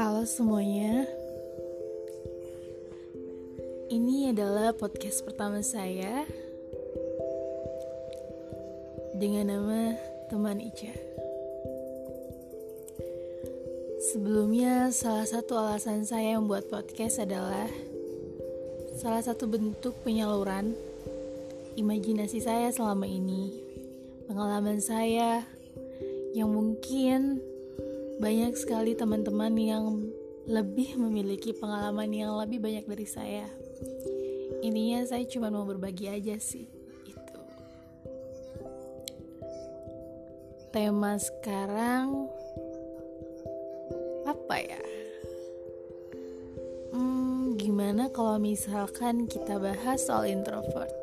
Halo semuanya. Ini adalah podcast pertama saya dengan nama Teman Ica. Sebelumnya, salah satu alasan saya membuat podcast adalah salah satu bentuk penyaluran imajinasi saya selama ini, pengalaman saya yang mungkin banyak sekali teman-teman yang lebih memiliki pengalaman yang lebih banyak dari saya. Intinya saya cuma mau berbagi aja sih. Itu. Tema sekarang apa ya? Hmm, gimana kalau misalkan kita bahas soal introvert?